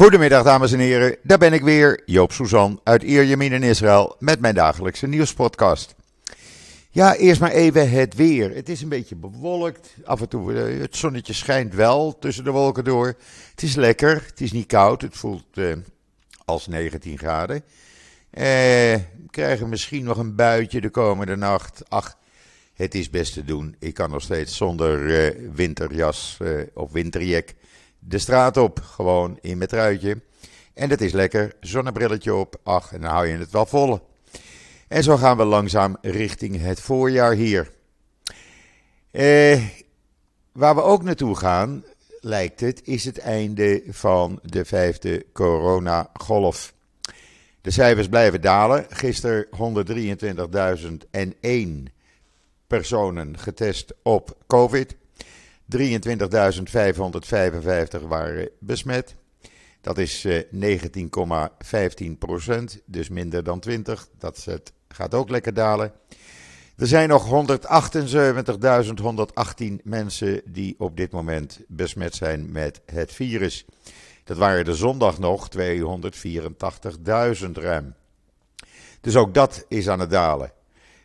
Goedemiddag dames en heren, daar ben ik weer, Joop Suzan uit Ierjemien in Israël met mijn dagelijkse nieuwspodcast. Ja, eerst maar even het weer. Het is een beetje bewolkt, af en toe, uh, het zonnetje schijnt wel tussen de wolken door. Het is lekker, het is niet koud, het voelt uh, als 19 graden. Uh, we krijgen misschien nog een buitje de komende nacht. Ach, het is best te doen. Ik kan nog steeds zonder winterjas of winterjek de straat op, gewoon in met truitje. En dat is lekker, zonnebrilletje op, ach, en dan hou je het wel vol. En zo gaan we langzaam richting het voorjaar hier. Eh, waar we ook naartoe gaan, lijkt het, is het einde van de vijfde coronagolf. De cijfers blijven dalen. Gisteren 123.001 personen getest op COVID. 23.555 waren besmet. Dat is 19,15 procent, dus minder dan 20. Dat gaat ook lekker dalen. Er zijn nog 178.118 mensen die op dit moment besmet zijn met het virus. Dat waren de zondag nog 284.000 ruim. Dus ook dat is aan het dalen.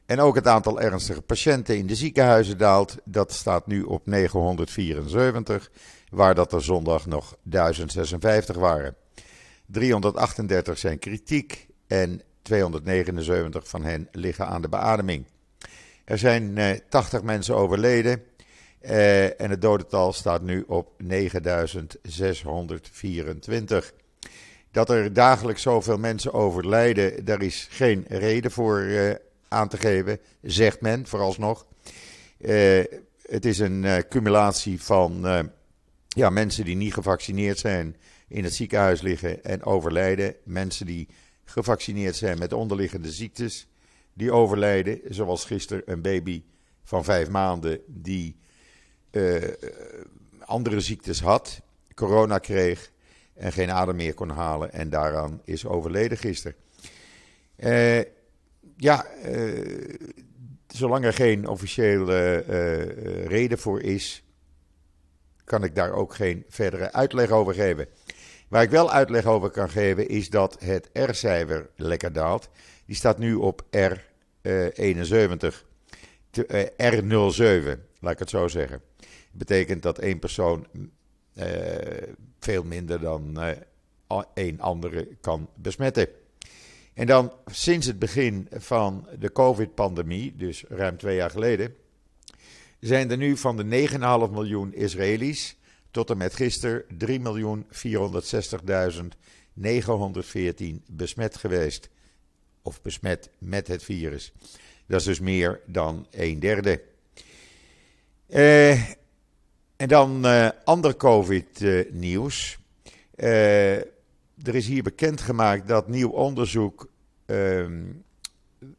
En ook het aantal ernstige patiënten in de ziekenhuizen daalt. Dat staat nu op 974, waar dat er zondag nog 1056 waren. 338 zijn kritiek en 279 van hen liggen aan de beademing. Er zijn eh, 80 mensen overleden eh, en het dodental staat nu op 9624. Dat er dagelijks zoveel mensen overlijden, daar is geen reden voor eh, aan te geven, zegt men vooralsnog. Uh, het is een uh, cumulatie van uh, ja, mensen die niet gevaccineerd zijn, in het ziekenhuis liggen en overlijden. Mensen die gevaccineerd zijn met onderliggende ziektes, die overlijden. Zoals gisteren een baby van vijf maanden die andere ziektes had, corona kreeg en geen adem meer kon halen en daaraan is overleden gisteren ja, uh, zolang er geen officiële uh, reden voor is, kan ik daar ook geen verdere uitleg over geven. Waar ik wel uitleg over kan geven is dat het R-cijfer lekker daalt. Die staat nu op R71, R07, laat ik het zo zeggen. Dat betekent dat één persoon veel minder dan één andere kan besmetten. En dan sinds het begin van de COVID-pandemie, dus ruim twee jaar geleden, zijn er nu van de 9,5 miljoen Israëli's tot en met gisteren 3.460.914 besmet geweest. Of besmet met het virus. Dat is dus meer dan een derde. Uh, en dan uh, ander COVID-nieuws. Uh, er is hier bekendgemaakt dat nieuw onderzoek uh,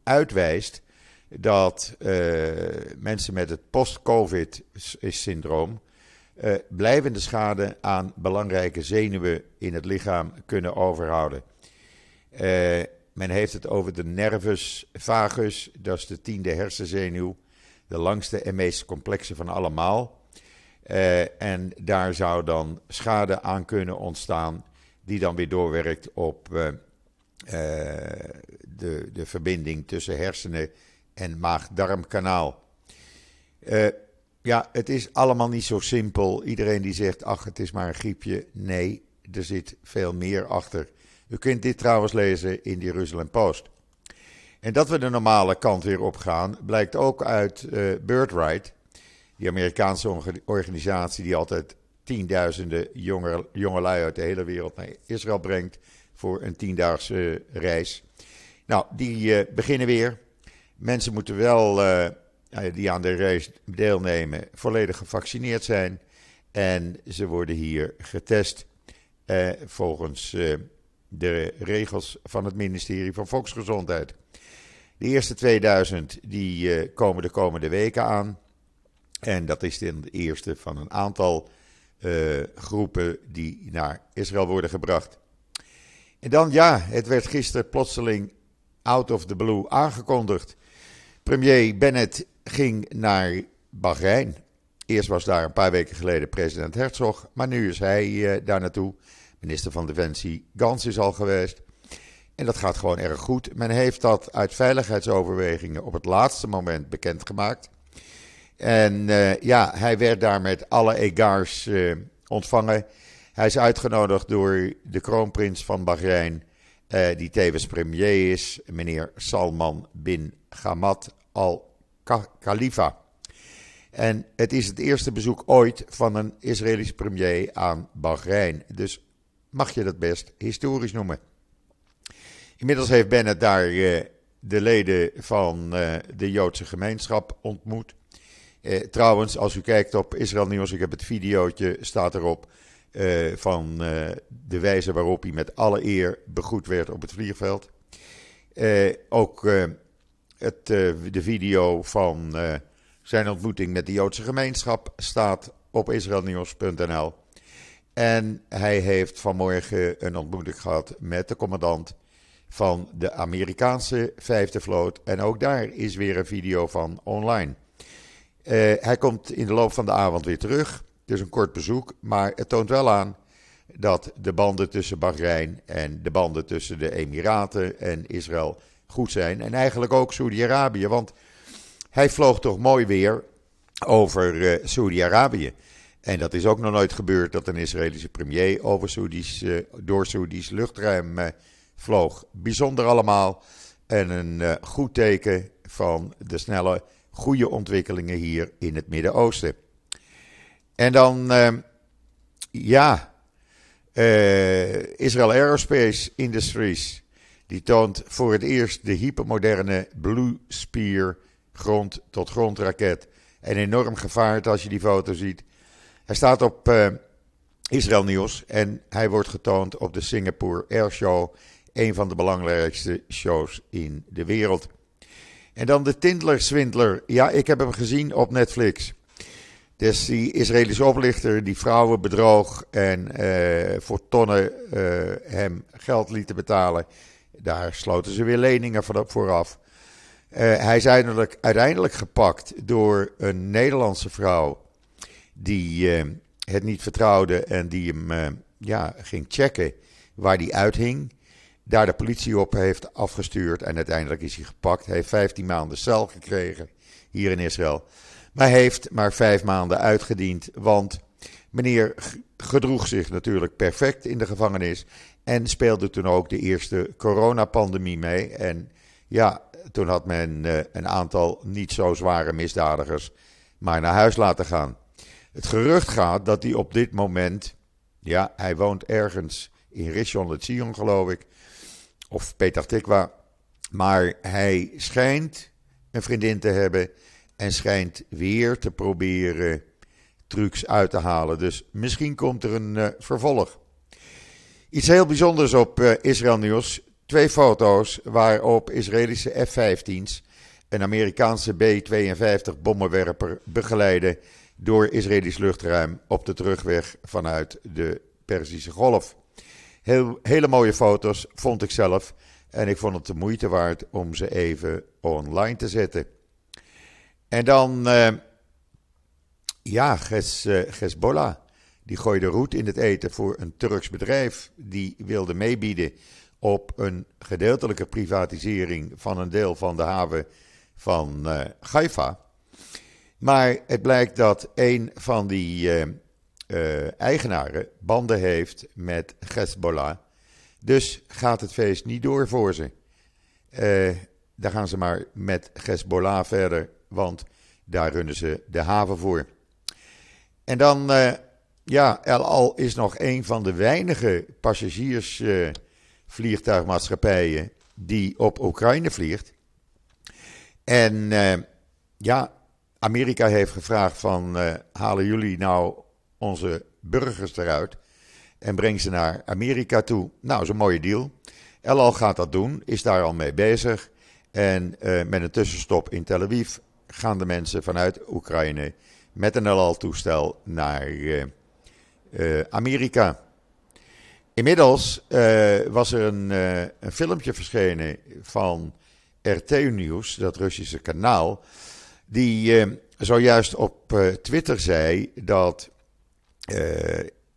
uitwijst dat uh, mensen met het post-COVID-syndroom uh, blijvende schade aan belangrijke zenuwen in het lichaam kunnen overhouden. Uh, men heeft het over de nervus vagus, dat is de tiende hersenzenuw, de langste en meest complexe van allemaal. en daar zou dan schade aan kunnen ontstaan die dan weer doorwerkt op uh, uh, de, de verbinding tussen hersenen en maag-darmkanaal. Uh, ja, het is allemaal niet zo simpel. Iedereen die zegt, ach, het is maar een griepje. Nee, er zit veel meer achter. U kunt dit trouwens lezen in de Jerusalem Post. En dat we de normale kant weer op gaan, blijkt ook uit uh, Birthright, die Amerikaanse organisatie die altijd tienduizenden jonge, jongelui uit de hele wereld naar Israël brengt voor een tiendaagse reis. Nou, die uh, beginnen weer. Mensen moeten wel, uh, die aan de reis deelnemen, volledig gevaccineerd zijn. En ze worden hier getest volgens de regels van het ministerie van Volksgezondheid. De eerste 2000 die komen de komende weken aan. En dat is de eerste van een aantal uh, groepen die naar Israël worden gebracht. En dan ja, het werd gisteren plotseling out of the blue aangekondigd. Premier Bennett ging naar Bahrein. Eerst was daar een paar weken geleden president Herzog, maar nu is hij uh, daar naartoe. minister van Defensie Gans is al geweest. En dat gaat gewoon erg goed. Men heeft dat uit veiligheidsoverwegingen op het laatste moment bekendgemaakt. En uh, ja, hij werd daar met alle egards uh, ontvangen. Hij is uitgenodigd door de kroonprins van Bahrein, uh, die tevens premier is, meneer Salman bin Hamad al Khalifa. En het is het eerste bezoek ooit van een Israëlisch premier aan Bahrein. Dus mag je dat best historisch noemen. Inmiddels heeft Bennett daar de leden van de Joodse gemeenschap ontmoet. Uh, trouwens, als u kijkt op Israël Nieuws, ik heb het videootje, staat erop van de wijze waarop hij met alle eer begroet werd op het vliegveld. ook het, de video van zijn ontmoeting met de Joodse gemeenschap staat op israelnieuws.nl. En hij heeft vanmorgen een ontmoeting gehad met de commandant van de Amerikaanse vijfde vloot. En ook daar is weer een video van online. Uh, hij komt in de loop van de avond weer terug. Dus een kort bezoek, maar het toont wel aan dat de banden tussen Bahrein en de banden tussen de Emiraten en Israël goed zijn. En eigenlijk ook Saudi-Arabië, want hij vloog toch mooi weer over uh, Saudi-Arabië. En dat is ook nog nooit gebeurd dat een Israëlische premier over Saudis, uh, door Saudis luchtruim vloog. Bijzonder allemaal. En een goed teken van de snelle, goede ontwikkelingen hier in het Midden-Oosten. En dan, ja, Israel Aerospace Industries. Die toont voor het eerst de hypermoderne Blue Spear grond-tot-grond raket. En enorm gevaard als je die foto ziet. Hij staat op uh, Israël Nieuws en hij wordt getoond op de Singapore Air Show. Een van de belangrijkste shows in de wereld. En dan de Tindler-swindler. Ja, ik heb hem gezien op Netflix. Dus die Israëlische oplichter die vrouwen bedroog en uh, voor tonnen uh, hem geld lieten betalen. Daar sloten ze weer leningen vooraf. Uh, hij is uiteindelijk, gepakt door een Nederlandse vrouw die het niet vertrouwde en die hem ja, ging checken waar hij uithing. Daar de politie op heeft afgestuurd en uiteindelijk is hij gepakt. Hij heeft 15 maanden cel gekregen hier in Israël. Maar heeft maar vijf maanden uitgediend, want meneer gedroeg zich natuurlijk perfect in de gevangenis en speelde toen ook de eerste coronapandemie mee. En ja, toen had men uh, een aantal niet zo zware misdadigers maar naar huis laten gaan. Het gerucht gaat dat hij op dit moment, ja, hij woont ergens in Rishon LeZion geloof ik, of Peter Tikwa, maar hij schijnt een vriendin te hebben en schijnt weer te proberen trucs uit te halen. Dus misschien komt er een uh, vervolg. Iets heel bijzonders op uh, Israël Nieuws. Twee foto's waarop Israëlische F-15's een Amerikaanse B-52 bommenwerper begeleiden door Israëlisch luchtruim op de terugweg vanuit de Perzische Golf. Hele mooie foto's vond ik zelf en ik vond het de moeite waard om ze even online te zetten. En dan, uh, ja, Ges, uh, Hezbollah. Die gooide roet in het eten voor een Turks bedrijf. Die wilde meebieden op een gedeeltelijke privatisering van een deel van de haven van uh, Haifa. Maar het blijkt dat een van die uh, uh, eigenaren banden heeft met Hezbollah. Dus gaat het feest niet door voor ze. daar gaan ze maar met Hezbollah verder, want daar runnen ze de haven voor. En dan, ja, El Al is nog een van de weinige passagiers vliegtuigmaatschappijen die op Oekraïne vliegt. En uh, ja, Amerika heeft gevraagd van uh, halen jullie nou onze burgers eruit en breng ze naar Amerika toe. Nou, is een mooie deal. El Al gaat dat doen, is daar al mee bezig. En uh, met een tussenstop in Tel Aviv gaan de mensen vanuit Oekraïne met een El Al toestel naar Amerika. Inmiddels was er een, een, filmpje verschenen van RT Nieuws, dat Russische kanaal, die zojuist op Twitter zei dat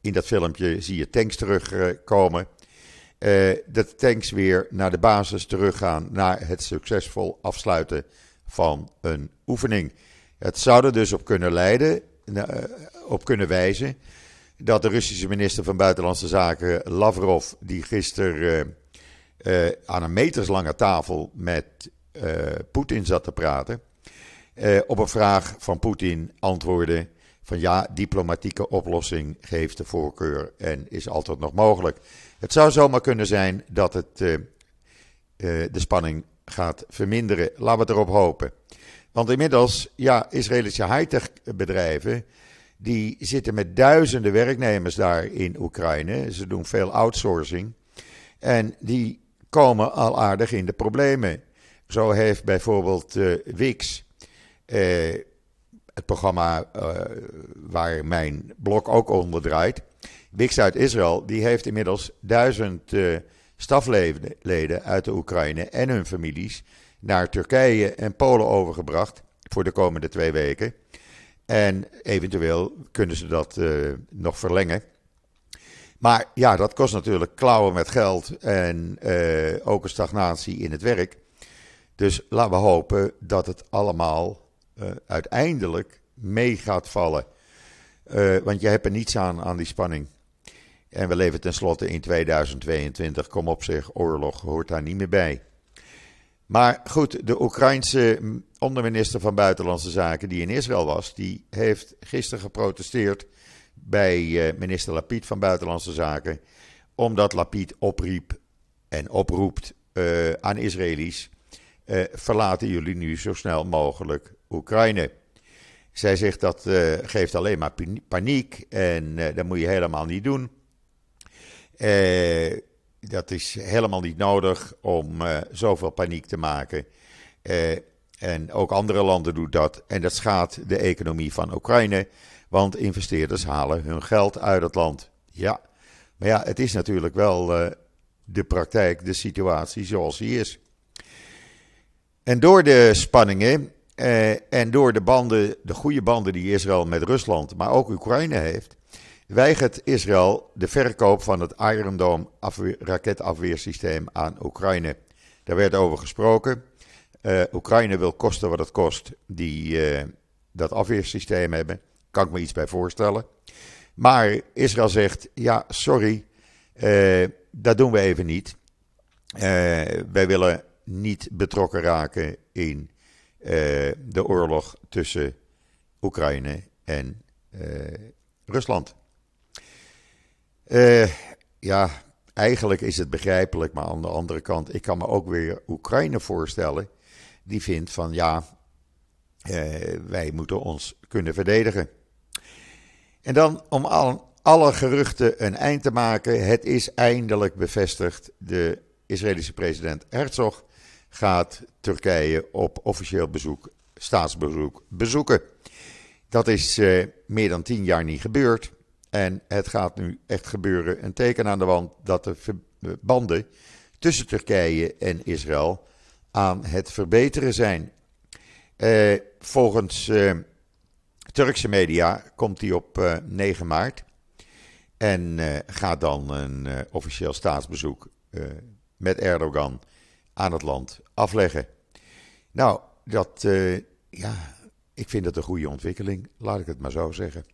in dat filmpje zie je tanks terugkomen. Uh, dat tanks weer naar de basis teruggaan, naar het succesvol afsluiten van een oefening. Het zou er dus op kunnen leiden, op kunnen wijzen, dat de Russische minister van Buitenlandse Zaken, Lavrov, die gisteren aan een meterslange tafel met Poetin zat te praten, op een vraag van Poetin antwoordde van ja, diplomatieke oplossing geeft de voorkeur en is altijd nog mogelijk. Het zou zomaar kunnen zijn dat het de spanning gaat verminderen. Laten we erop hopen. Want inmiddels, ja, Israëlische high-tech bedrijven die zitten met duizenden werknemers daar in Oekraïne. Ze doen veel outsourcing. En die komen al aardig in de problemen. Zo heeft bijvoorbeeld uh, Wix, het programma uh, waar mijn blog ook onder draait. Wix uit Israël, die heeft inmiddels duizend stafleden uit de Oekraïne en hun families naar Turkije en Polen overgebracht voor de komende twee weken. En eventueel kunnen ze dat uh, nog verlengen. Maar ja, dat kost natuurlijk klauwen met geld en uh, ook een stagnatie in het werk. Dus laten we hopen dat het allemaal uh, uiteindelijk mee gaat vallen. want je hebt er niets aan aan die spanning. En we leven tenslotte in 2022. Kom op zich, oorlog hoort daar niet meer bij. Maar goed, de Oekraïnse onderminister van Buitenlandse Zaken, die in Israël was, die heeft gisteren geprotesteerd bij eh, minister Lapid van Buitenlandse Zaken, omdat Lapid opriep en oproept aan Israëli's: verlaten jullie nu zo snel mogelijk Oekraïne. Zij zegt dat uh, geeft alleen maar paniek en dat moet je helemaal niet doen. dat is helemaal niet nodig om zoveel paniek te maken. En ook andere landen doen dat. En dat schaadt de economie van Oekraïne. Want investeerders halen hun geld uit het land. Ja, maar ja, het is natuurlijk wel de praktijk, de situatie zoals die is. En door de spanningen uh, en door de banden, de goede banden die Israël met Rusland, maar ook Oekraïne heeft, weigert Israël de verkoop van het Iron Dome raketafweersysteem aan Oekraïne. Daar werd over gesproken. Uh, Oekraïne wil kosten wat het kost, die uh, dat afweersysteem hebben. Kan ik me iets bij voorstellen. Maar Israël zegt: ja, sorry, dat doen we even niet. wij willen niet betrokken raken in de oorlog tussen Oekraïne en Rusland. ja, eigenlijk is het begrijpelijk, maar aan de andere kant, ik kan me ook weer Oekraïne voorstellen die vindt van ja, eh, wij moeten ons kunnen verdedigen. En dan om al, alle geruchten een eind te maken, het is eindelijk bevestigd. De Israëlische president Herzog gaat Turkije op officieel bezoek, staatsbezoek, bezoeken. Dat is eh, meer dan tien jaar niet gebeurd. En het gaat nu echt gebeuren. Een teken aan de wand dat de banden tussen Turkije en Israël aan het verbeteren zijn. Uh, volgens uh, Turkse media komt hij op uh, eh, 9 maart en gaat dan een officieel staatsbezoek met Erdogan aan het land afleggen. Nou, dat, ja, ik vind dat een goede ontwikkeling, laat ik het maar zo zeggen.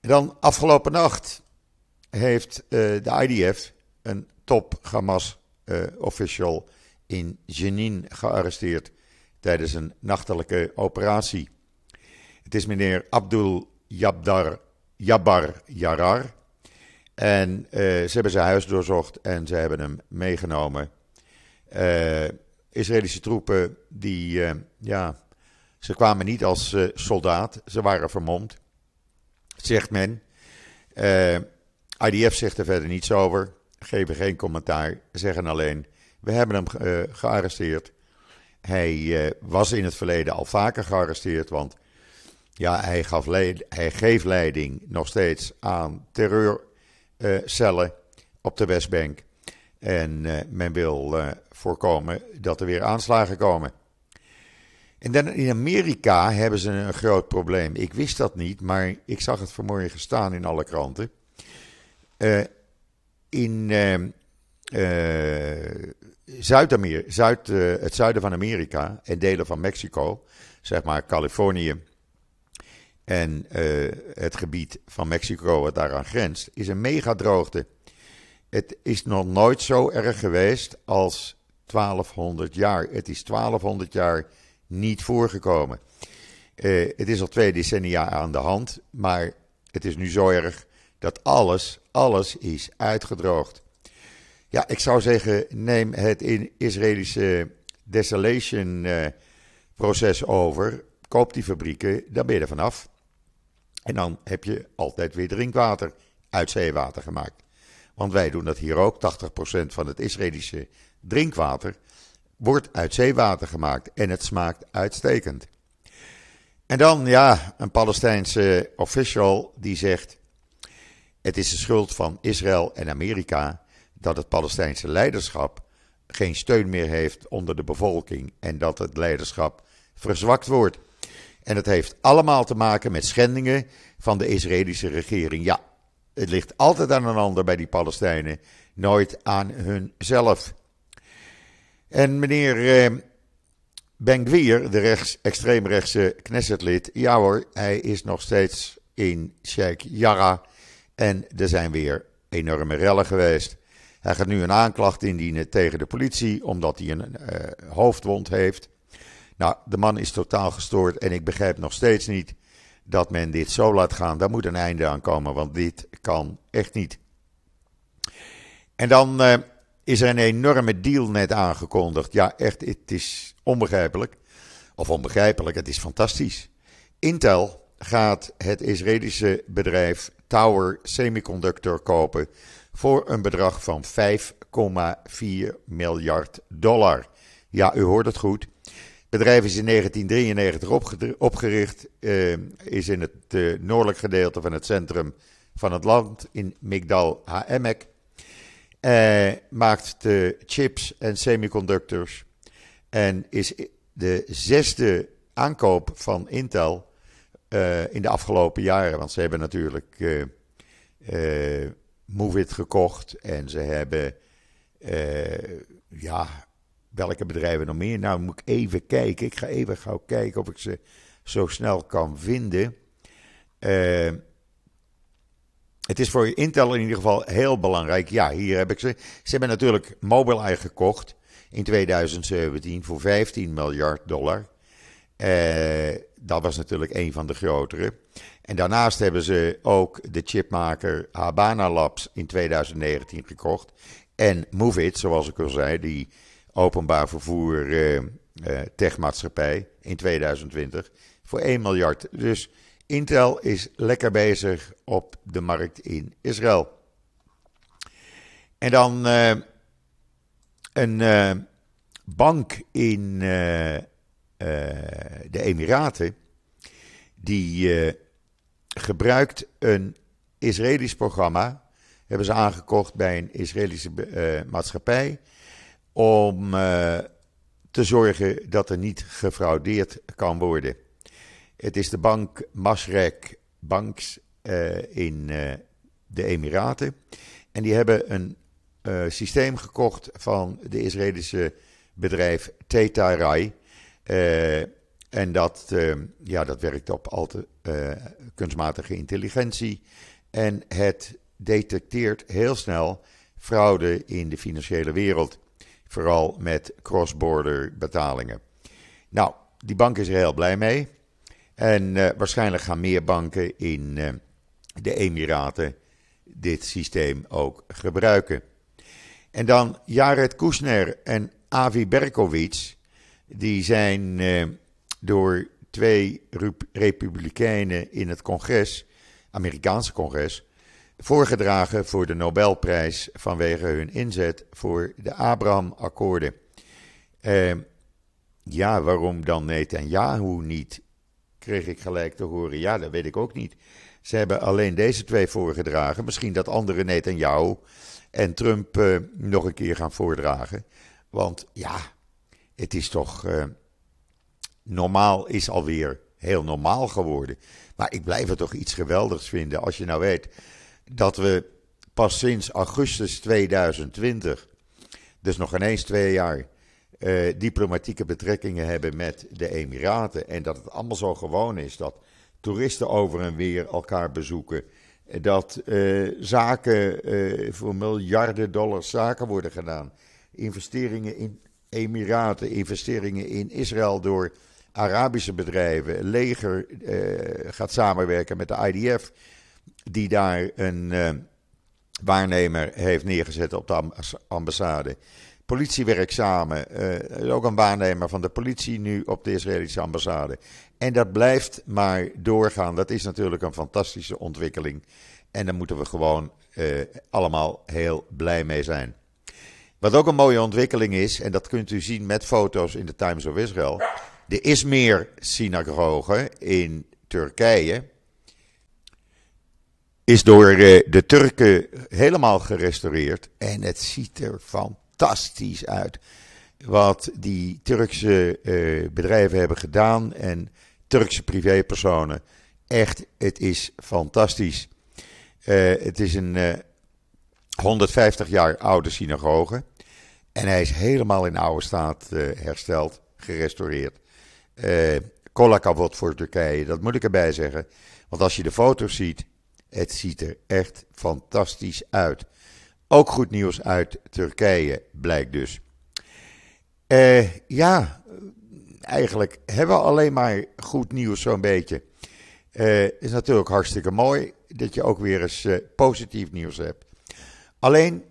En dan afgelopen nacht heeft de IDF een top Hamas official in Jenin gearresteerd tijdens een nachtelijke operatie. Het is meneer Abdul Jabdar, Jabbar Yarar. En ze hebben zijn huis doorzocht en ze hebben hem meegenomen. Uh, Israëlische troepen die, uh, ja, ze kwamen niet als soldaat, ze waren vermomd, zegt men. IDF zegt er verder niets over, geven geen commentaar, zeggen alleen we hebben hem gearresteerd. Hij was in het verleden al vaker gearresteerd, want ja, hij, gaf hij geeft leiding nog steeds aan terreurcellen op de Westbank. En men wil voorkomen dat er weer aanslagen komen. En dan in Amerika hebben ze een groot probleem. Ik wist dat niet, maar ik zag het vanmorgen staan in alle kranten. in Zuid-Amerika, Zuid, het zuiden van Amerika en delen van Mexico, zeg maar Californië en het gebied van Mexico wat daaraan grenst, is een megadroogte. Het is nog nooit zo erg geweest als 1200 jaar. Het is 1200 jaar niet voorgekomen. Uh, het is al twee decennia aan de hand, maar het is nu zo erg dat alles, alles is uitgedroogd. Ja, ik zou zeggen, neem het Israëlische desolation uh, proces over, koop die fabrieken, daar ben je er vanaf. En dan heb je altijd weer drinkwater uit zeewater gemaakt. Want wij doen dat hier ook. 80% van het Israëlische drinkwater wordt uit zeewater gemaakt. En het smaakt uitstekend. En dan, ja, een Palestijnse official die zegt: Het is de schuld van Israël en Amerika dat het Palestijnse leiderschap geen steun meer heeft onder de bevolking en dat het leiderschap verzwakt wordt. En het heeft allemaal te maken met schendingen van de Israëlische regering. Ja, het ligt altijd aan een ander bij die Palestijnen, nooit aan hunzelf. En meneer eh, Ben Gvir, de rechts, extreemrechtse Knessetlid, ja hoor, hij is nog steeds in Sheikh Jarrah. En er zijn weer enorme rellen geweest. Hij gaat nu een aanklacht indienen tegen de politie, omdat hij een uh, hoofdwond heeft. Nou, de man is totaal gestoord en ik begrijp nog steeds niet dat men dit zo laat gaan. Daar moet een einde aan komen, want dit kan echt niet. En dan uh, is er een enorme deal net aangekondigd. Ja, echt, het is onbegrijpelijk. Of onbegrijpelijk, het is fantastisch. Intel gaat het Israëlische bedrijf Tower Semiconductor kopen voor een bedrag van 5,4 miljard dollar. Ja, u hoort het goed. Het bedrijf is in 1993 opgericht, uh, is in het uh, noordelijk gedeelte van het centrum van het land, in Migdal HaEmek. Uh, maakt de chips en semiconductors en is de zesde aankoop van Intel in de afgelopen jaren. Want ze hebben natuurlijk Movit gekocht en ze hebben ja, welke bedrijven nog meer? Nou, moet ik even kijken. Ik ga even gauw kijken of ik ze zo snel kan vinden. Uh, het is voor Intel in ieder geval heel belangrijk. Ja, hier heb ik ze. Ze hebben natuurlijk Mobileye gekocht in 2017 voor 15 miljard dollar. Uh, dat was natuurlijk een van de grotere. En daarnaast hebben ze ook de chipmaker Habana Labs in 2019 gekocht. En Movit, zoals ik al zei, die openbaar vervoer uh, uh, techmaatschappij in 2020 voor 1 miljard. Dus Intel is lekker bezig op de markt in Israël. En dan uh, een bank in de Emiraten die gebruikt een Israëlisch programma. Hebben ze aangekocht bij een Israëlische maatschappij om te zorgen dat er niet gefraudeerd kan worden. Het is de bank Masrek Banks uh, in uh, de Emiraten. En die hebben een systeem gekocht van de Israëlische bedrijf Theta Rai. en dat, ja, dat werkt op al te, kunstmatige intelligentie. En het detecteert heel snel fraude in de financiële wereld. Vooral met cross-border betalingen. Nou, die bank is er heel blij mee. En uh, waarschijnlijk gaan meer banken in uh, de Emiraten dit systeem ook gebruiken. En dan Jared Kushner en Avi Berkowitz. Die zijn uh, door twee republikeinen in het congres, Amerikaanse congres, voorgedragen voor de Nobelprijs vanwege hun inzet voor de Abraham-akkoorden. Uh, ja, waarom dan Netanyahu niet? Kreeg ik gelijk te horen. Ja, dat weet ik ook niet. Ze hebben alleen deze twee voorgedragen. Misschien dat andere Netanyahu en Trump uh, nog een keer gaan voordragen. Want ja, het is toch. Uh, normaal is alweer heel normaal geworden. Maar ik blijf het toch iets geweldigs vinden als je nou weet dat we pas sinds augustus 2020, dus nog ineens twee jaar, uh, diplomatieke betrekkingen hebben met de Emiraten. En dat het allemaal zo gewoon is dat toeristen over en weer elkaar bezoeken. Dat uh, zaken uh, voor miljarden dollars zaken worden gedaan. Investeringen in Emiraten, investeringen in Israël door Arabische bedrijven. Leger gaat samenwerken met de IDF, die daar een waarnemer heeft neergezet op de ambassade. Politiewerk samen, uh, ook een waarnemer van de politie nu op de Israëlische ambassade. En dat blijft maar doorgaan. Dat is natuurlijk een fantastische ontwikkeling. En daar moeten we gewoon uh, allemaal heel blij mee zijn. Wat ook een mooie ontwikkeling is, en dat kunt u zien met foto's in de Times of Israel. De Izmir-synagoge in Turkije is door eh, de Turken helemaal gerestaureerd. En het ziet er fantastisch uit. Wat die Turkse uh, bedrijven hebben gedaan en Turkse privépersonen. Echt, het is fantastisch. Uh, het is een 150 jaar oude synagoge. En hij is helemaal in oude staat hersteld, gerestaureerd. Kolakavot voor Turkije, dat moet ik erbij zeggen. Want als je de foto's ziet, het ziet er echt fantastisch uit. Ook goed nieuws uit Turkije blijkt dus. Uh, ja, eigenlijk hebben we alleen maar goed nieuws zo'n beetje. Uh, is natuurlijk hartstikke mooi dat je ook weer eens uh, positief nieuws hebt. Alleen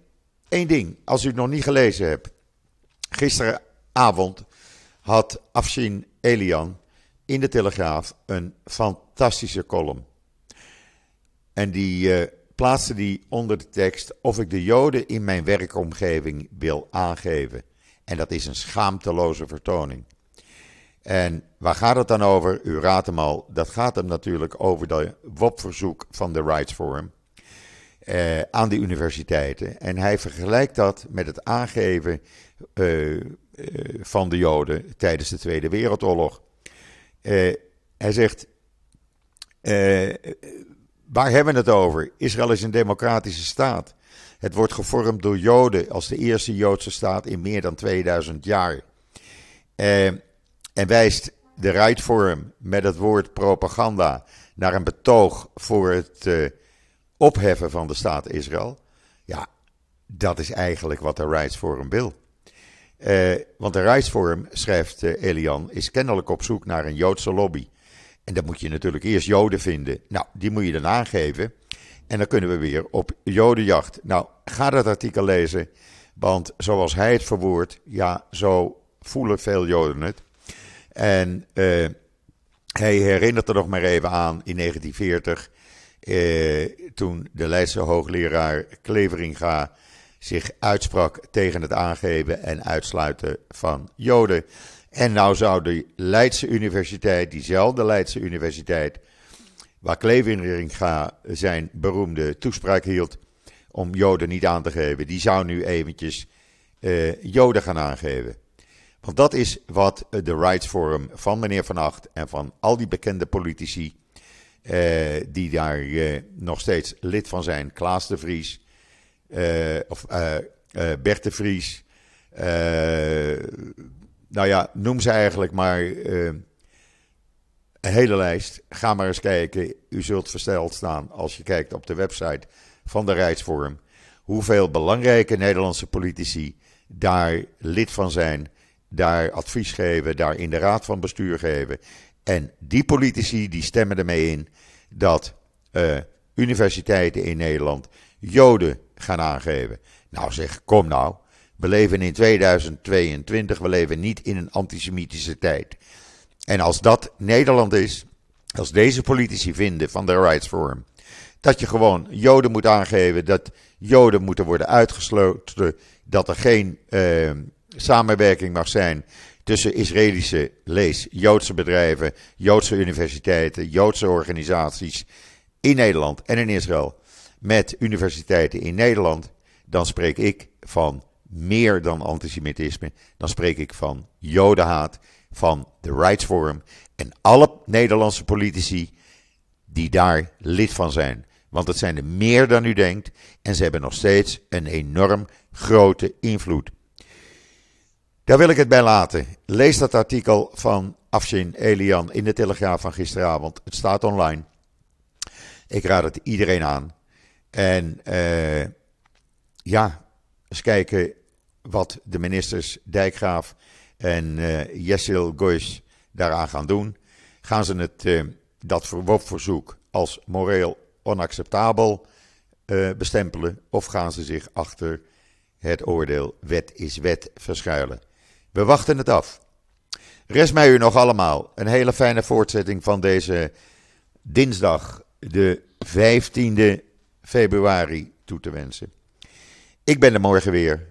één ding, als u het nog niet gelezen hebt. Gisteravond had Afshin Elian in de Telegraaf een fantastische column. En die plaatste die onder de tekst of ik de Joden in mijn werkomgeving wil aangeven. En dat is een schaamteloze vertoning. En waar gaat het dan over? U raadt hem al. Dat gaat hem natuurlijk over de WOP-verzoek van de Rights Forum uh, aan de universiteiten. En hij vergelijkt dat met het aangeven uh, uh, van de Joden tijdens de Tweede Wereldoorlog. hij zegt. Waar hebben we het over? Israël is een democratische staat. Het wordt gevormd door Joden als de eerste Joodse staat in meer dan 2000 jaar. Eh, en wijst de Right Forum met het woord propaganda naar een betoog voor het eh, opheffen van de staat Israël. Ja, dat is eigenlijk wat de Rights Forum wil. Eh, want de Rights Forum, schrijft uh, Elian, is kennelijk op zoek naar een Joodse lobby. En dan moet je natuurlijk eerst Joden vinden. Nou, die moet je dan aangeven. En dan kunnen we weer op Jodenjacht. Nou, ga dat artikel lezen. Want zoals hij het verwoordt, ja, zo voelen veel Joden het. En uh, hij herinnert er nog maar even aan in 1940. Uh, toen de Leidse hoogleraar Kleveringa zich uitsprak tegen het aangeven en uitsluiten van Joden. En nou zou de Leidse Universiteit, diezelfde Leidse Universiteit, waar Kleveringa zijn beroemde toespraak hield om Joden niet aan te geven, die zou nu eventjes uh, Joden gaan aangeven. Want dat is wat de Rights Forum van meneer Van Acht en van al die bekende politici uh, die daar uh, nog steeds lid van zijn, Klaas de Vries, of Bert de Vries, nou ja, noem ze eigenlijk maar uh, een hele lijst. Ga maar eens kijken. U zult versteld staan als je kijkt op de website van de Rijksvorm. Hoeveel belangrijke Nederlandse politici daar lid van zijn, daar advies geven, daar in de raad van bestuur geven. En die politici die stemmen ermee in dat uh, universiteiten in Nederland Joden gaan aangeven. Nou zeg, kom nou. We leven in 2022, we leven niet in een antisemitische tijd. En als dat Nederland is, als deze politici vinden van de Rights Forum, dat je gewoon Joden moet aangeven, dat Joden moeten worden uitgesloten, dat er geen uh, samenwerking mag zijn tussen Israëlische, lees, Joodse bedrijven, Joodse universiteiten, Joodse organisaties in Nederland en in Israël, met universiteiten in Nederland, dan spreek ik van meer dan antisemitisme. Dan spreek ik van jodenhaat, van de Rights Forum en alle Nederlandse politici die daar lid van zijn. Want het zijn er meer dan u denkt en ze hebben nog steeds een enorm grote invloed. Daar wil ik het bij laten. Lees dat artikel van Afshin Elian in de Telegraaf van gisteravond. Het staat online. Ik raad het iedereen aan. En uh, ja, eens kijken wat de ministers Dijkgraaf en uh, Jessil Goys daaraan gaan doen. Gaan ze het, uh, dat verzoek als moreel onacceptabel uh, bestempelen of gaan ze zich achter het oordeel wet is wet verschuilen? We wachten het af. Rest mij u nog allemaal een hele fijne voortzetting van deze dinsdag, de 15e februari, toe te wensen. Ik ben er morgen weer